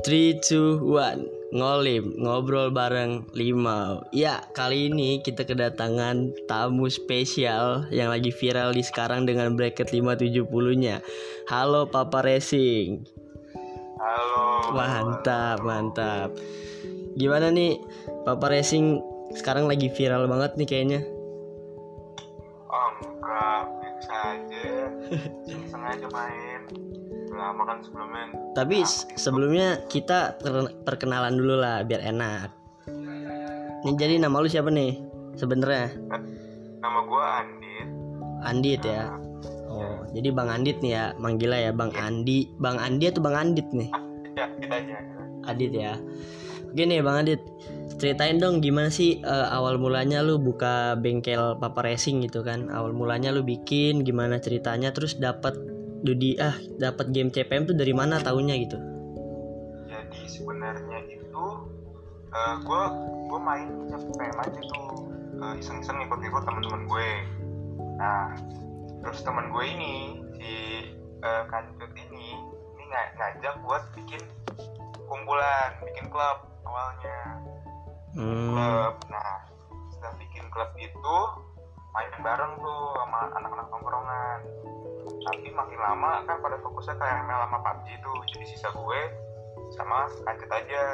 3, 2, 1 Ngolim, ngobrol bareng Limau Ya, kali ini kita kedatangan tamu spesial Yang lagi viral di sekarang dengan bracket 570-nya Halo Papa Racing. Halo. Mantap, mantap. Gimana nih Papa Racing? Sekarang lagi viral banget nih kayaknya. Oh enggak, biasa aja. Sengaja main. Lama kan sebelumnya. Tapi s- sebelumnya kita per- perkenalan dulu lah biar enak Nih jadi nama lu siapa nih sebenarnya? Nama gua Andit. Andit ya. Oh, jadi Bang Andit nih ya, manggilnya ya Bang Andi. Bang Andi atau Bang Andit nih? Ya, kita aja. Adit ya. Oke nih Bang Adit, ceritain dong gimana sih eh, awal mulanya lu buka bengkel Papa Racing gitu kan? Awal mulanya lu bikin gimana ceritanya terus dapat Dudi ah dapat game CPM tuh dari mana tahunya gitu? Jadi sebenarnya itu eh gua gua main CPM aja tuh eh, iseng-iseng ikut-ikut teman-teman gue. Nah, terus teman gue ini si eh, Kancut ini ini nga- ngajak buat bikin kumpulan, bikin klub awalnya. Hmm. klub nah setelah bikin klub itu main bareng tuh sama anak-anak tongkrongan. Tapi makin lama kan pada fokusnya ke ML sama PUBG tuh. Jadi sisa gue sama kancut aja.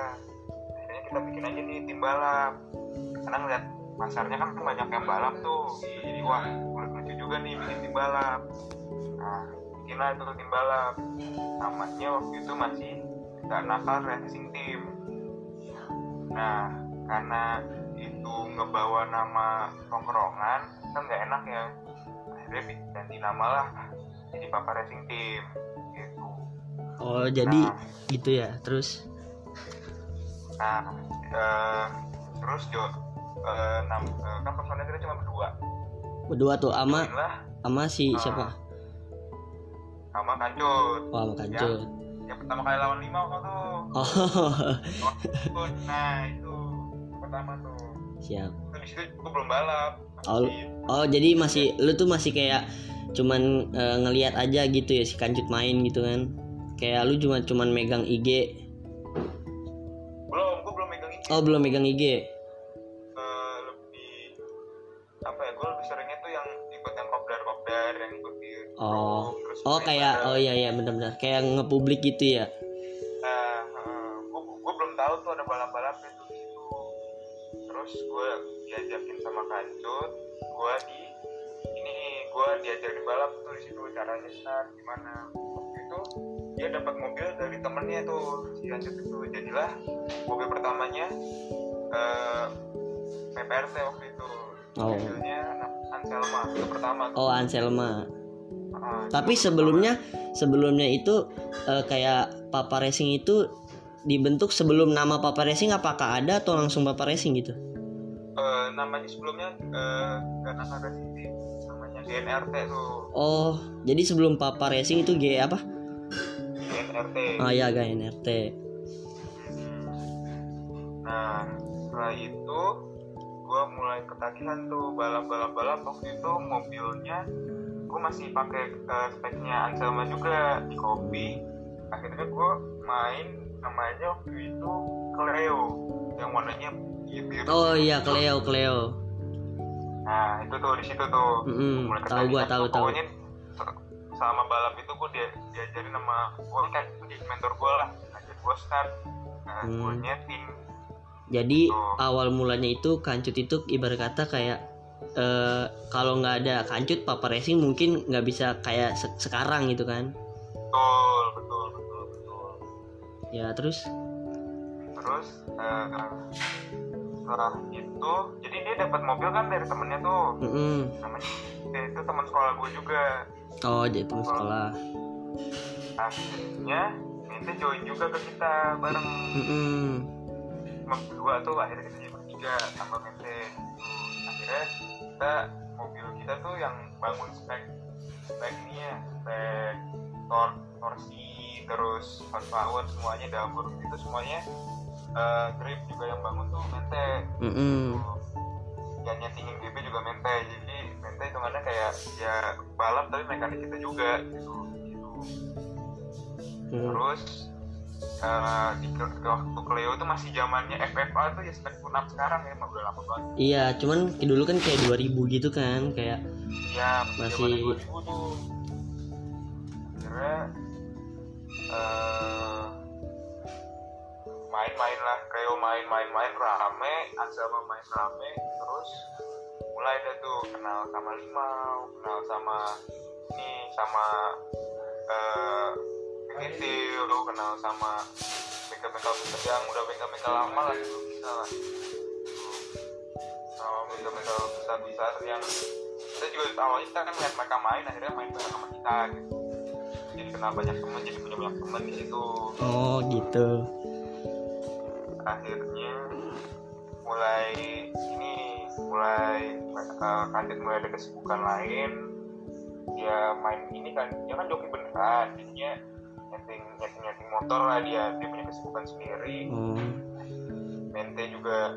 Akhirnya kita bikin aja nih tim balap. Karena ngeliat pasarnya kan banyak yang balap tuh. Jadi wah lucu juga nih bikin tim balap. Nah bikinlah itu tim balap. Namanya waktu itu masih gak nakal racing team. Nah, karena itu ngebawa nama tongkrongan, kan nggak enak ya. Akhirnya ganti nama lah, jadi Papa Racing Team. Gitu. Oh, jadi Nah. gitu ya. Terus Nah, eh, terus Jo, eh, nam, eh, kan personelnya kita cuma berdua. berdua tuh ama ama si Ah. siapa? sama Kancut. Oh, sama Kancut. Yang pertama kali lawan lima kok tuh. Oh. Nah, itu pertama tuh. Siap. Itu gue belum balap. Oh, Oh, jadi masih lu tuh masih kayak cuman eh, ngelihat aja gitu ya si Kancut main gitu kan. Kayak lu cuma cuman megang IG. belum, gue belum megang ini. Oh, belum megang IG. eh, lebih apa ya gue lebih seringnya tuh yang ikut yang kopdar kopdar yang ikut Oh. Oh, kayak oh iya iya benar-benar kayak ngepublik gitu ya. Terus gue diajakin sama kancut gue di ini gue diajarin balap tuh di situ caranya start gimana waktu itu dia dapat mobil dari temennya tuh si kancut itu jadilah mobil pertamanya eh PPRT waktu itu Oh. mobilnya Anselma itu pertama tuh Oh, Anselma. Ah, Tapi sebelumnya sebelumnya itu eh, kayak Papa Racing itu dibentuk sebelum nama Papa Racing apakah ada atau langsung Papa Racing gitu? Namanya sebelumnya eh Gana City namanya GNRT tuh. Oh, jadi sebelum Papa Racing itu G apa? GNRT Oh ya, GNRT. nah setelah itu gue mulai ketagihan tuh balap-balap balap waktu itu mobilnya gue masih pakai eh, speknya Anselma juga di kopi. Akhirnya gue main namanya waktu itu Cleo yang warnanya Oh iya, Cleo, Cleo. nah itu tuh di situ tuh Mm-mm, mulai tahu gua, ketagihan tahu, tahu. selama balap itu gue dia diajarin sama gue kan jadi mentor gue lah ngajak gue start nah, gue Hmm. nyeting Jadi Oh. awal mulanya itu Kancut itu ibarat kata kayak eh kalau nggak ada Kancut Papa Racing mungkin nggak bisa kayak se- sekarang gitu kan? betul betul betul betul Ya terus terus eh, setelah itu jadi dia dapat mobil kan dari temennya tuh. Mm namanya dia itu teman sekolah gue juga. Oh jadi teman sekolah. akhirnya minta join juga ke kita bareng. Mm-mm. cuma berdua tuh akhirnya kita jadi bertiga tambah mente. Akhirnya kita mobil kita tuh yang bangun spek spek ini ya spek tor torsi terus horsepower semuanya dapur itu semuanya eh, grip juga yang bangun tuh mente. Mm-mm. yang nyetingin GP juga mente. Jadi mente hitungannya kayak ya balap tapi mekanik kita juga gitu. Gitu Hmm. terus eh, di waktu Cleo itu masih zamannya FFA tuh ya seperti up sekarang ya udah lama banget. Iya cuman dulu kan kayak 2000 gitu kan kayak ya Masih- zamannya 2000 tuh. Eh, main-main lah Cleo main-main-main rame Ansama main rame terus mulai deh tuh kenal sama Limau kenal sama ini sama eh BGT lu kenal sama bengkel-bengkel yang udah bengkel-bengkel lama lah itu bisa lah. Sama bengkel-bengkel besar-besar yang kita juga awalnya kita kan ngeliat mereka main akhirnya main bareng sama kita gitu. Jadi kenal banyak temen jadi punya banyak temen di situ. Oh gitu akhirnya mulai ini mulai uh, kandidat mulai ada kesibukan lain. Dia main ini kan dia kan joki beneran jadinya nyeting nyeting nyeting motor lah dia dia punya kesibukan sendiri. Mente juga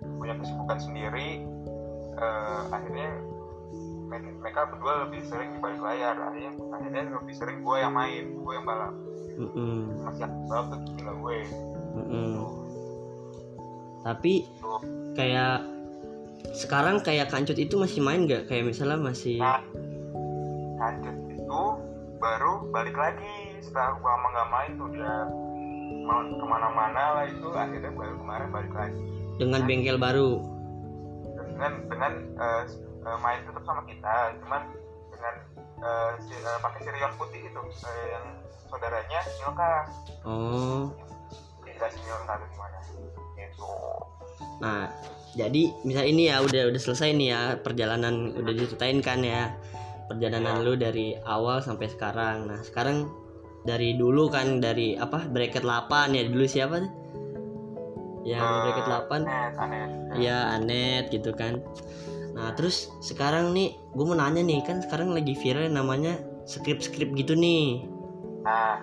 punya kesibukan sendiri. Eh, akhirnya mereka berdua lebih sering di balik layar. Akhirnya akhirnya lebih sering gue yang main gue yang balap. Mm-mm, masih yang balap tuh tinggal gue. Mm-mm. Tapi kayak sekarang kayak kancut itu masih main gak kayak misalnya masih Nah, lanjut itu baru balik lagi. Setelah gua lama nggak main tuh dia mau ke mana-mana lah itu. Akhirnya baru kemarin balik lagi. dengan bengkel baru? dengan dengan eh, main tetap sama kita. Cuman dengan eh, si, eh, pakai sirion putih itu eh, yang saudaranya Milka oh. Dikasih tuh gimana Nah, jadi misal ini ya udah udah selesai nih ya perjalanan udah diceritain kan ya perjalanan Iya. lu dari awal sampai sekarang. Nah, sekarang dari dulu kan dari apa bracket 8 ya dulu siapa tuh? Yang Eh, bracket 8 aneh aneh ya Anet gitu kan. Nah, terus sekarang nih gue mau nanya nih kan sekarang lagi viral namanya skrip-skrip gitu nih. Nah,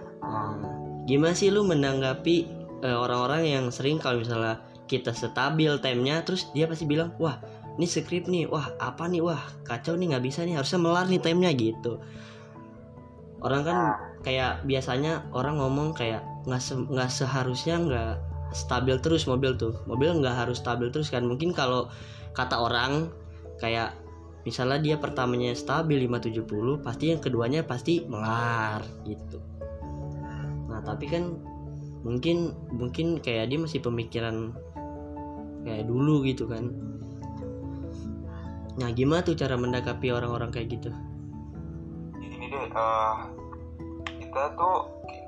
gimana sih lu menanggapi eh, orang-orang yang sering kalau misalnya kita stabil timenya terus dia pasti bilang wah ini skrip nih wah apa nih? Wah kacau nih nggak bisa nih harusnya melar nih timenya gitu. Orang kan kayak biasanya orang ngomong kayak nggak se- nggak seharusnya nggak stabil terus mobil tuh. Mobil nggak harus stabil terus kan. Mungkin kalau kata orang kayak misalnya dia pertamanya stabil 570 pasti yang keduanya pasti melar gitu. Nah tapi kan mungkin mungkin kayak dia masih pemikiran kayak dulu gitu kan. Nah gimana tuh cara mendakapi orang-orang kayak gitu? Ini deh eh, kita tuh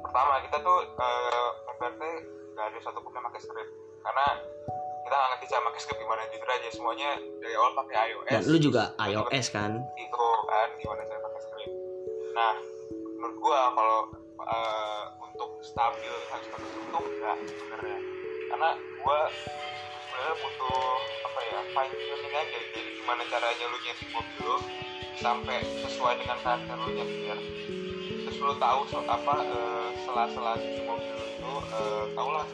pertama kita tuh eh, MPRT nggak ada satu pun yang pakai script. Karena kita nggak ngerti cara pakai script gimana jujur aja semuanya dari awal pakai iOS dan lu juga iOS kan? Itu kan gimana cara pakai script. Nah menurut gua kalau eh, untuk stabil harus tuh enggak sebenarnya. Karena gua sebenarnya butuh apa ya fine tuning aja jadi gimana caranya lu nyeting mobil lu sampai sesuai dengan karakter lu nyetir. Terus lu tahu so, apa eh, sela-sela di mobil lu itu eh, tau lah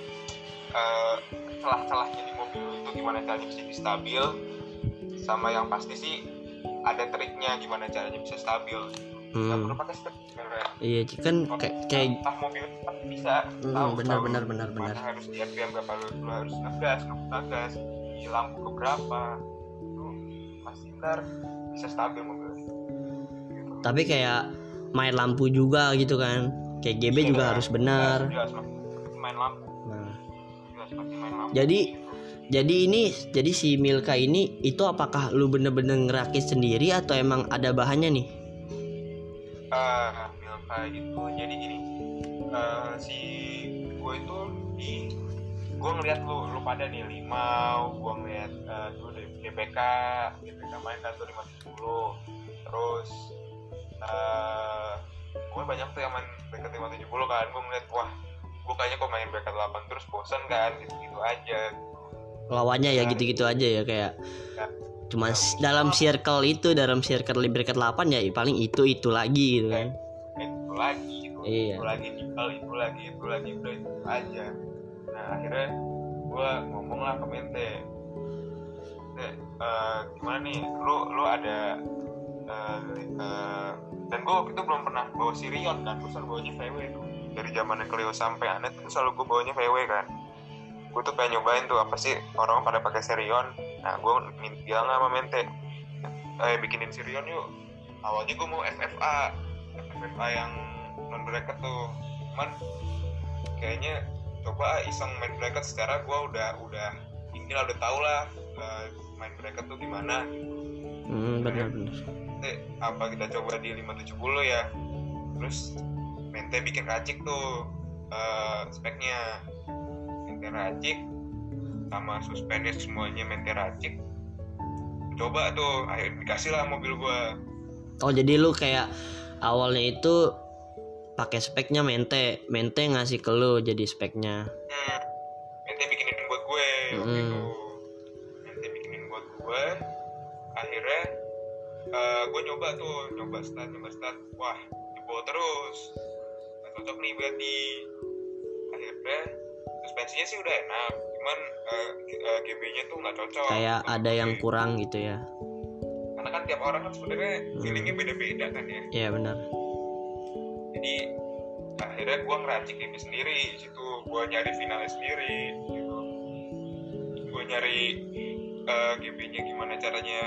eh, celah-celahnya di mobil lu itu gimana caranya bisa di stabil. Sama yang pasti sih ada triknya gimana caranya bisa stabil hmm. perlu pakai sebenarnya. Iya kan kayak kayak mobil cepat bisa. Hmm, tahu benar, tahu benar, benar, benar. harus di RPM berapa lu, lu harus ngegas ngebuka gas di lampu ke berapa itu pasti ntar bisa stabil mobil. Gitu. tapi kayak main lampu juga gitu kan. Kayak GB Iya, juga harus benar. Jelas, main lampu. Nah. Jelas seperti main lampu. Jadi jadi ini jadi si Milka ini itu apakah lu bener-bener ngerakit sendiri atau emang ada bahannya nih? Eh Milka itu jadi gini eh, si gue itu di gue ngeliat lu lu pada nih limau gue ngeliat eh, dulu dari DPK DPK main kan tuh 570 terus eh gue banyak tuh yang main BK 570 kan. Gue ngeliat wah gue kayaknya kok main BK 8 terus bosan kan gitu gitu aja. Lawannya ya gitu-gitu aja ya kayak cuma s- dalam circle itu dalam circle bracket 8 ya paling itu itu lagi gitu kan. itu lagi itu, Iya. itu lagi tinggal itu lagi itu lagi udah itu aja. Nah akhirnya gue ngomong lah ke Mente. Mente, eh, gimana nih? Lu lu ada eh, eh, dan gue waktu itu belum pernah bawa Sirion kan gue selalu bawanya VW itu dari zamannya Clio sampai Anet tuh selalu gue bawanya VW kan gue tuh pengen nyobain tuh apa sih? Orang pada pakai Serion nah gue bilang sama Mente. Eh bikinin Serion yuk. Awalnya gue mau FFA FFA yang non bracket tuh. Cuman kayaknya coba iseng main bracket. Secara gue udah udah ini lah udah tau lah uh, main bracket tuh gimana. Hmm, benar benar Mente, apa kita coba di 570 ya? Terus Mente bikin racik tuh uh, speknya Mente racik sama suspendnya semuanya Mente racik coba tuh akhirnya dikasih lah mobil gua. Oh jadi lu kayak awalnya itu pakai speknya mente. Mente ngasih ke lu jadi speknya. Hmm. Mente bikinin buat gue waktu Hmm. itu. Mente bikinin buat gue. Akhirnya uh, gue nyoba tuh nyoba start nyoba start wah dibawa terus. Nggak cocok nih berarti suspensinya sih udah enak. Cuman uh, GB-nya tuh nggak cocok. Kayak ada yang gue. kurang gitu ya. Karena kan tiap orang kan sebenarnya Hmm. feelingnya beda-beda kan ya. Iya benar. Jadi akhirnya gue ngeracik GB sendiri. Di situ gue nyari finalnya sendiri gitu. Gue nyari uh, GB-nya gimana caranya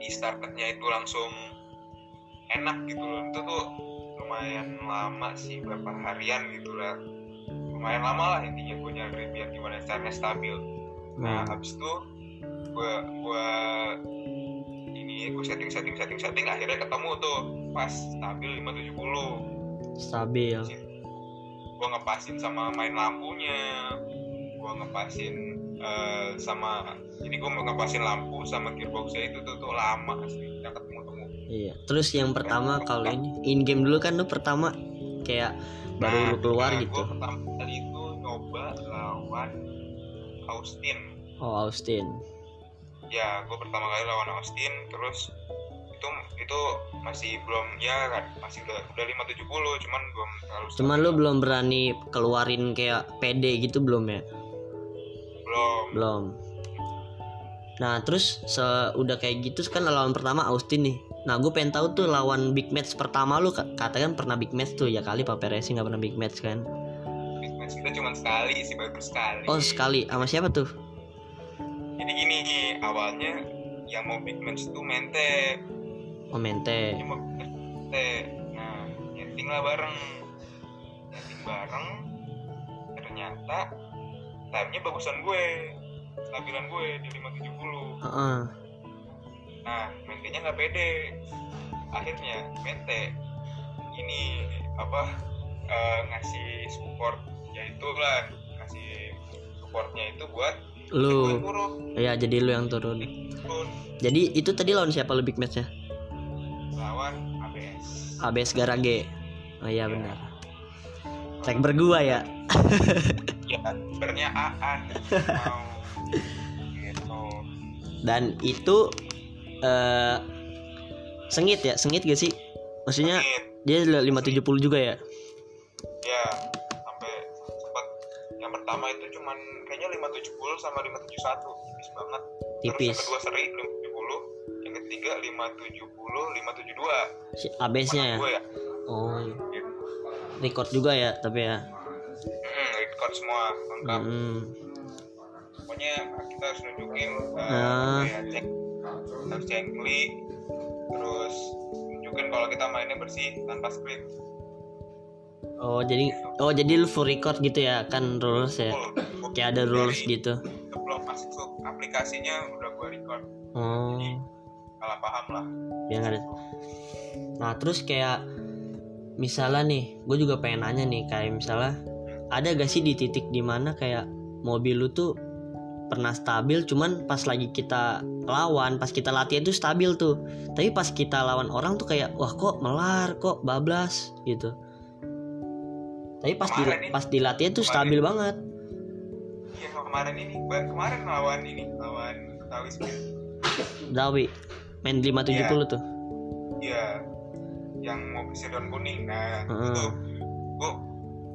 di starternya itu langsung enak gitu loh. Itu tuh lumayan lama sih berapa harian gitu lah lumayan lama lah intinya gue nyari biar gimana caranya stabil. Nah Hmm. habis itu gue gue ini gue setting setting setting setting akhirnya ketemu tuh pas stabil 570 stabil. Gue ngepasin sama main lampunya gue ngepasin eh, sama jadi gue ngepasin lampu sama gearboxnya itu tuh, tuh lama asli nggak ketemu temu iya terus yang pertama kalau ini in game dulu kan lu pertama kayak baru lu keluar gitu. gue pertama Austin. Oh Austin. Ya gue pertama kali lawan Austin terus itu itu masih belum ya kan masih udah udah 570 cuman belum terlalu cuman lu belum berani keluarin kayak PD gitu belum ya? Belum. Belum. Nah terus udah kayak gitu kan lawan pertama Austin nih. Nah gue pengen tahu tuh lawan big match pertama lu ka- katakan pernah big match tuh ya kali Papa Racing nggak pernah big match kan kita cuma sekali sih baru sekali. Oh sekali. Sama siapa tuh? Jadi gini awalnya yang mau big match itu mente. Oh mente. Ini mau mente. Nah nyeting lah bareng. Nyeting bareng. Ternyata time-nya bagusan gue. Stabilan gue di 570 Heeh. nah mentenya nggak pede. Akhirnya mente ini apa eh, ngasih support ya itulah ngasih supportnya itu buat lu. ya jadi lu yang turun. Turun. Jadi itu tadi lawan siapa lu big matchnya? Lawan ABS ABS Garage. Oh iya benar. Track bergua ya. Ya sebenarnya AA mau gitu. Dan itu eh sengit ya? Sengit gak sih? Maksudnya Sengit. dia 570 juga ya ya sama 571 tipis banget. Tipis. terus yang kedua seri 570 yang ketiga 570 572 si ABS-nya ya? Ya. Oh iya. Gitu. record juga ya tapi ya? Hmm, record semua lengkap. Hmm. pokoknya kita harus nunjukin uh, Ah. kayak cek. Harus cengli terus nunjukin kalau kita mainnya bersih tanpa script. Oh jadi oh jadi lu full record gitu ya kan rules ya? Kayak ada rules gitu masuk aplikasinya udah gue record. Oh. Salah paham lah. Nggak ada. Nah terus kayak misalnya nih gue juga pengen nanya nih kayak misalnya ada gak sih di titik di mana kayak mobil lu tuh pernah stabil cuman pas lagi kita lawan pas kita latihan tuh stabil tuh. Tapi pas kita lawan orang tuh kayak wah kok melar kok bablas gitu. Tapi pas di pas di latihan tuh stabil banget kemarin ini. Kemarin lawan ini. Lawan Betawi Speed Dawi main 570 tuh. Iya. Yang mobil sedan kuning. Nah Heeh. itu. Gue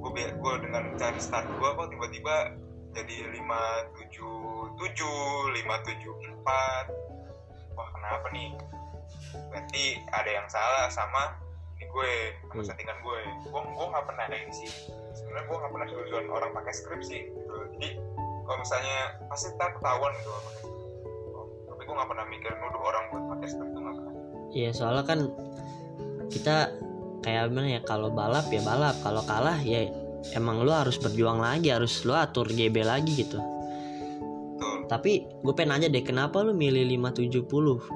gue gue dengan cari start gue kok tiba-tiba jadi 577 574 wah kenapa nih? Berarti ada yang salah sama ini gue sama Hmm. settingan gue. Gue gue nggak pernah ada ini sih. Sebenarnya gue nggak pernah suruh orang pakai skrip sih gitu. jadi kalau misalnya pasti tak ketahuan gitu skrip. tapi gue nggak pernah mikir nuduh orang buat pakai skrip tuh nggak pernah Iya soalnya kan kita kayak gimana ya kalau balap ya balap kalau kalah ya emang lu harus berjuang lagi harus lu atur GB lagi gitu Betul. tapi gue pengen nanya deh kenapa lu milih 570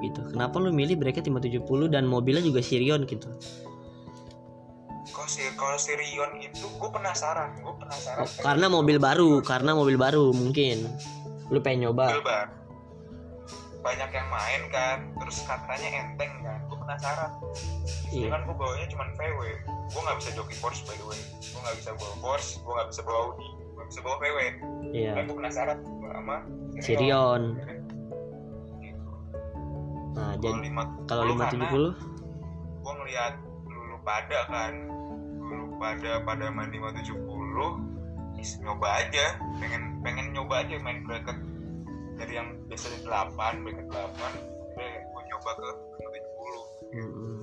gitu kenapa lu milih bracket 570 dan mobilnya juga Sirion gitu kalau si kalau si Rion itu gue penasaran gue penasaran. Oh, karena mobil baru karena mobil baru mungkin. Lu pengen nyoba? Mobil baru. Banyak yang main kan terus katanya enteng kan gue penasaran. Iya. Iya. kan gue bawanya cuma VW gue nggak bisa joki Porsche by the way. Gue nggak bisa bawa Porsche gue nggak bisa bawa Audi gue nggak bisa bawa VW iya. Gue penasaran sama Sirion Gitu. nah Kalau jadi lima kalau karena 570 gue ngeliat lulu pada kan pada pada main 570 is nyoba aja. Pengen pengen nyoba aja main bracket dari yang biasanya 8 bracket 8 gue nyoba ke 570 Mm-mm.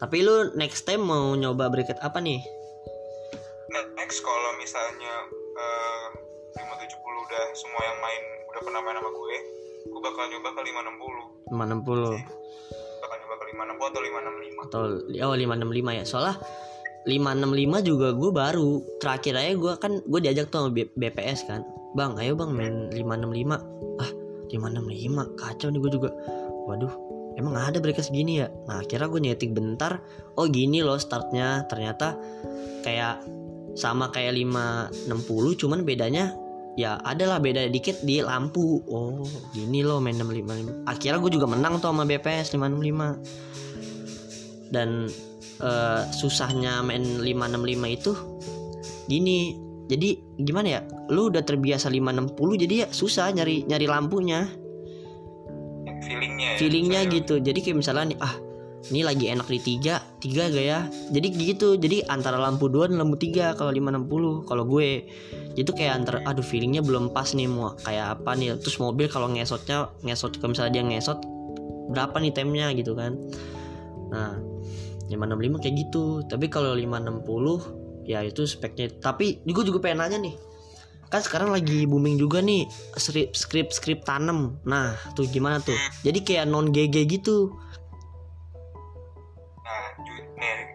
tapi lu next time mau nyoba bracket apa nih? Nah, next kalau misalnya eh, 570 udah semua yang main udah pernah main sama gue gue bakal nyoba ke 560 560 bakal nyoba ke 560 atau 565 atau oh 565 ya. Soalnya 565 juga gue baru. Terakhir aja gue kan gue diajak tuh sama BPS kan. Bang ayo bang main 565 ah 565 kacau nih gue juga. Waduh emang ada bracket segini ya? Nah akhirnya gue nyetik bentar. Oh gini loh startnya. Ternyata kayak sama kayak 560 cuman bedanya ya adalah beda dikit di lampu. Oh gini loh main 655 akhirnya gue juga menang tuh sama BPS 565 dan eh, susahnya main 565 itu gini. Jadi gimana ya? Lu udah terbiasa 560 jadi ya susah nyari nyari lampunya. Feelingnya ya, feelingnya misalnya. gitu. Jadi kayak misalnya nih ah ini lagi enak di tiga tiga gak ya? Jadi gitu. Jadi antara lampu dua dan lampu tiga kalau 560 kalau gue. Itu kayak antara aduh feelingnya belum pas nih mau kayak apa nih. Terus mobil kalau ngesotnya ngesot kalau misalnya dia ngesot berapa nih temnya gitu kan? Nah 565 kayak gitu. Tapi kalau 560 ya itu speknya. Tapi gue juga pengen nanya nih. Kan sekarang lagi booming juga nih skrip tanam nah tuh gimana tuh? Jadi kayak non GG gitu. Nah, ju-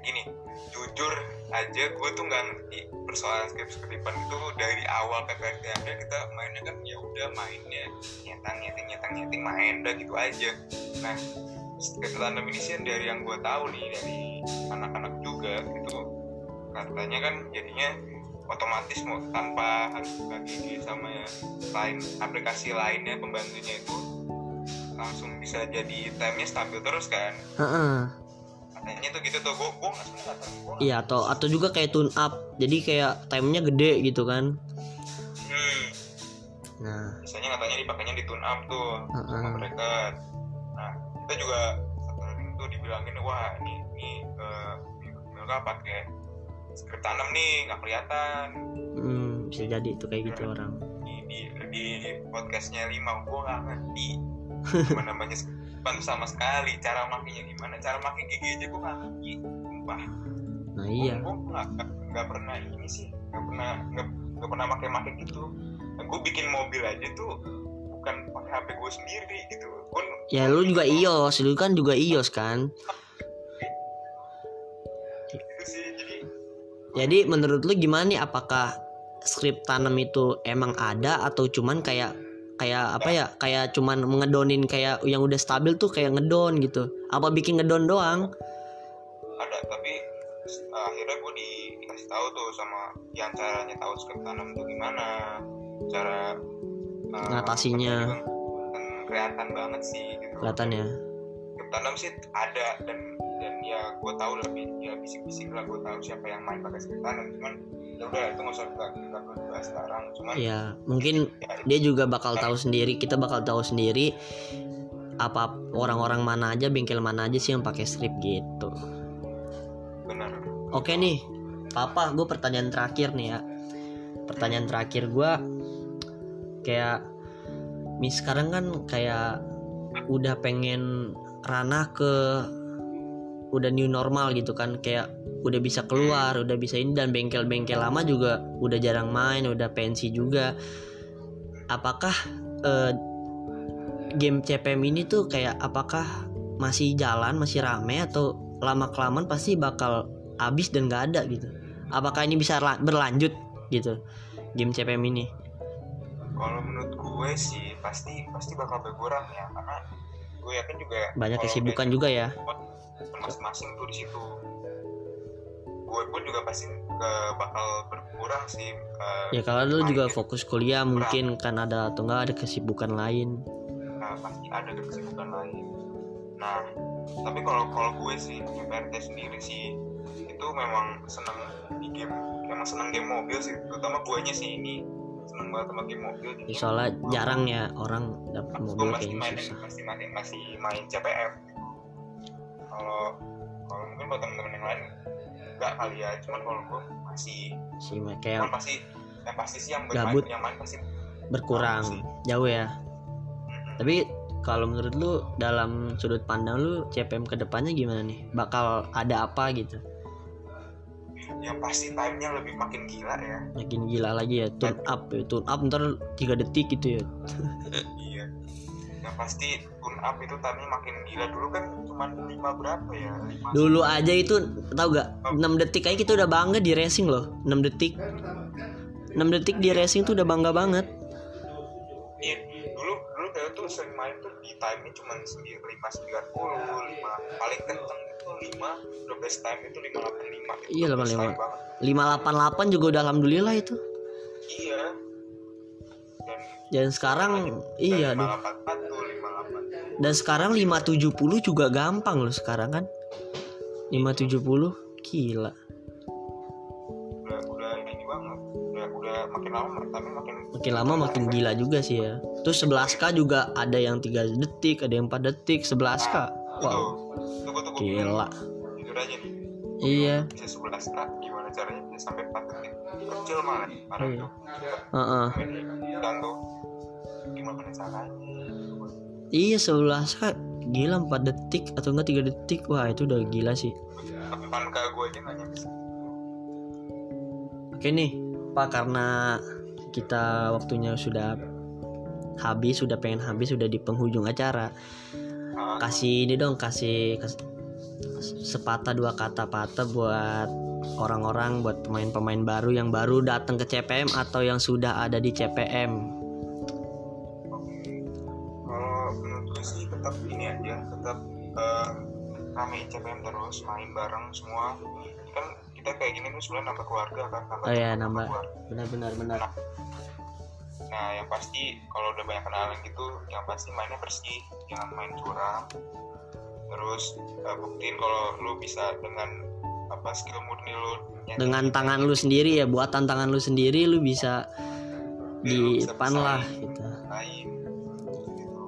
gini, jujur aja gue tuh nggak ngerti persoalan skrip-skripan itu dari awal PPT ada. Kita mainnya kan ya udah mainnya nyetang nyeting nyetang nyeting main udah gitu aja. Nah, skrip tanam ini sih dari yang gue tahu nih dari anak-anak juga itu katanya kan jadinya otomatis mau tanpa harus buka gigi sama lain aplikasi lainnya pembantunya itu langsung bisa jadi time-nya stabil terus kan. Heeh. katanya tuh gitu tuh gue gue Iya atau atau juga kayak tune up jadi kayak timenya gede gitu kan. Hmm, nah. Biasanya katanya dipakainya di tune up tuh sama Heeh. mereka. Nah kita juga hari itu dibilangin wah ini ini uh, mereka pakai skrip tanam nih nggak kelihatan. Hmm, bisa jadi itu kayak gitu orang. Di di, di podcastnya lima gue nggak ngerti. Gimana namanya tuh sama sekali cara makainya gimana? Cara makai gigi aja gue nggak ngerti sumpah. Nah iya. Gue nggak nggak pernah ini sih nggak pernah nggak pernah pakai pakai gitu. Nah, gue bikin mobil aja tuh bukan HP gue sendiri gitu. Gue ya lu juga ios. Lu kan juga ios kan? Itu sih jadi jadi menurut lu gimana nih? Apakah skrip tanam itu emang ada atau cuman kayak kayak apa ya? Kayak cuman ngedonin kayak yang udah stabil tuh kayak ngedon gitu. Apa bikin ngedon doang? Ada tapi uh, akhirnya gue di, dikasih tahu tuh sama yang caranya tahu skrip tanam tuh gimana cara uh, Ngatasinya. Kelihatan banget sih gitu. Kelihatan ya? Tanam sih ada dan dan ya gue tahu lebih ya bisik-bisik lah gue tahu siapa yang main pakai tanam cuman ya udah itu nggak usah kita kita bahas sekarang cuman ya mungkin ya, dia juga bakal tahu sendiri kita bakal tahu sendiri apa orang-orang mana aja bengkel mana aja sih yang pakai strip gitu. Benar. Oke nih papa gue pertanyaan terakhir nih ya. Pertanyaan terakhir gue kayak mis sekarang kan kayak udah pengen ranah ke udah new normal gitu kan. Kayak udah bisa keluar udah bisa ini dan bengkel-bengkel lama juga udah jarang main udah pensi juga. Apakah eh, game CPM ini tuh kayak apakah masih jalan masih rame atau lama kelamaan pasti bakal habis dan gak ada gitu? Apakah ini bisa la- berlanjut gitu game CPM ini kalau menurut gue sih pasti pasti bakal berkurang ya karena gue yakin juga banyak kesibukan juga ya. masing-masing tuh di situ. Gue pun juga pasti eh, bakal berkurang sih eh, ya kalau lu juga fokus kuliah mungkin kan ada atau enggak ada kesibukan lain. Nah, pasti ada kesibukan lain. Nah tapi kalau kalau gue sih di PRT sendiri sih itu memang seneng di game memang seneng game mobil sih terutama guanya sih ini seneng banget sama game mobil jadi soalnya jarang ya orang dapat mobil masih kayaknya main susah. masih masih masih main CPM kalau kalau mungkin buat temen-temen yang lain enggak kali ya. Cuman kalau gue masih sih cuman kayak pasti yang pasti sih yang bermain Gabut. yang main pasti berkurang jauh ya. Tapi kalau menurut lu dalam sudut pandang lu CPM ke depannya gimana nih? Bakal ada apa gitu yang pasti timenya lebih makin gila ya. Makin gila lagi ya turn up ya turn up ntar tiga detik gitu ya. Iya. Yang pasti tune up itu timenya makin gila. Dulu kan cuma lima berapa ya? Lima dulu aja itu tau gak? 6 detik aja kita udah bangga di racing loh 6 detik. 6 detik di racing tuh udah bangga banget. Iya dulu dulu kayak tuh sering main tuh di timenya cuma sembilan lima sembilan puluh lima. Paling kenceng itu lima the best time itu lima delapan lima. Iya, best 85. time banget. 588 juga udah alhamdulillah itu. Iya. Dan dan sekarang iya lima aduh. delapan satu lima delapan. Dan sekarang 570 juga gampang loh sekarang kan. 570 gila makin lama tapi makin makin lama makin gila juga sih ya. Terus 11k juga ada yang 3 detik ada yang 4 detik 11k wow. Tunggu tunggu. Gila. Jujur aja nih. Iya. Bisa 11 kak gimana caranya bisa sampai 4 detik? Kecil malah parah Iya. tuh. Heeh. dan tuh gimana caranya? Iya 11k gila 4 detik atau enggak 3 detik. Wah itu udah gila sih. 8 kak gue aja nggak nyampe Oke nih, Pak karena kita waktunya sudah habis, sudah pengen habis, sudah di penghujung acara. Ah, Kasih ini dong, kasih kas- sepatah dua kata patah buat orang-orang, buat pemain-pemain baru yang baru datang ke CPM atau yang sudah ada di CPM. sih tetap ini aja tetap eh, ramein CPM terus main bareng semua kan kita kayak gini tuh sebenarnya nambah keluarga kan nambah Oh ya, teman, nambah. Benar-benar benar. Nah, yang pasti kalau udah banyak kenalan gitu, yang pasti mainnya bersih, jangan main curang. Terus eh, buktiin kalau lu bisa dengan apa skill murni lu nyanyi. Dengan tangan lu sendiri ya, buat tantangan lu sendiri lu bisa di Lu bisa depan lah gitu. lain gitu.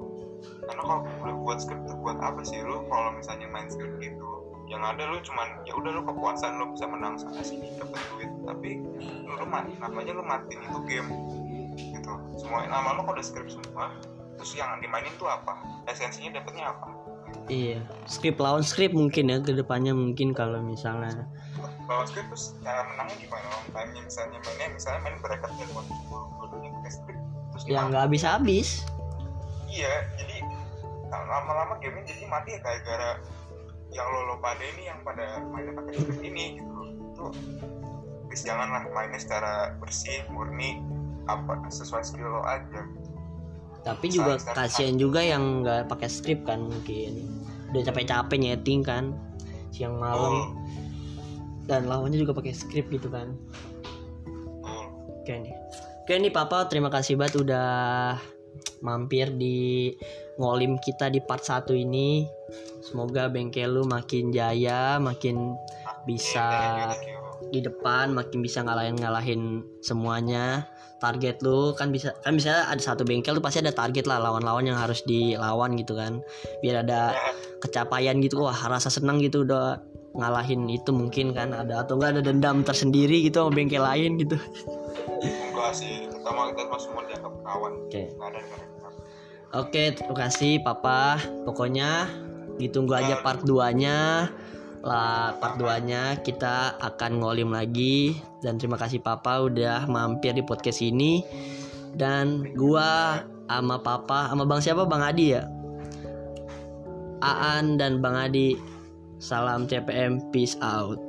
Karena kalau buat script tuh buat apa sih lu kalau misalnya main script gitu yang ada lu cuman ya udah lu kepuasan lu bisa menang sana sini dapet duit. Tapi lu, lu mati namanya lu matiin itu game gitu. Semua nama lu udah script semua? Terus yang dimainin tuh apa? Esensinya dapetnya apa? Iya, skrip lawan skrip mungkin ya ke depannya mungkin kalau misalnya. Kalau script terus cara menangnya gimana? Long time misalnya mainnya misalnya main bracket dan buat dua-duanya pakai script terus ya nggak habis habis. iya jadi lama-lama game jadi mati ya kayak gara yang lo lo pada ini yang pada mainnya pakai script ini gitu itu please janganlah mainnya secara bersih murni apa sesuai skill lo aja. Tapi juga kasihan juga yang nggak pakai skrip kan mungkin. Udah capek-capek nyeting kan siang malam. Betul, dan lawannya juga pakai skrip gitu kan. Betul. oke nih. Oke nih papa terima kasih banget udah mampir di ngolim kita di part 1 ini. Semoga bengkel lu makin jaya makin bisa di depan makin bisa ngalahin ngalahin semuanya. Target lu kan bisa kan bisa ada satu bengkel tuh pasti ada target lah lawan-lawan yang harus dilawan gitu kan. Biar ada kecapaian gitu wah rasa senang gitu udah ngalahin itu mungkin kan. Ada atau enggak ada dendam tersendiri gitu sama bengkel lain gitu. Enggak sih pertama kita semua dianggap kawan oke. Nggak ada nggak ada oke terima kasih papa. Pokoknya ditunggu aja part 2 nya lah part 2 nya kita akan ngolim lagi. Dan terima kasih papa udah mampir di podcast ini. Dan gua sama papa sama bang siapa? Bang Adi ya? Aan dan bang Adi. Salam CPM peace out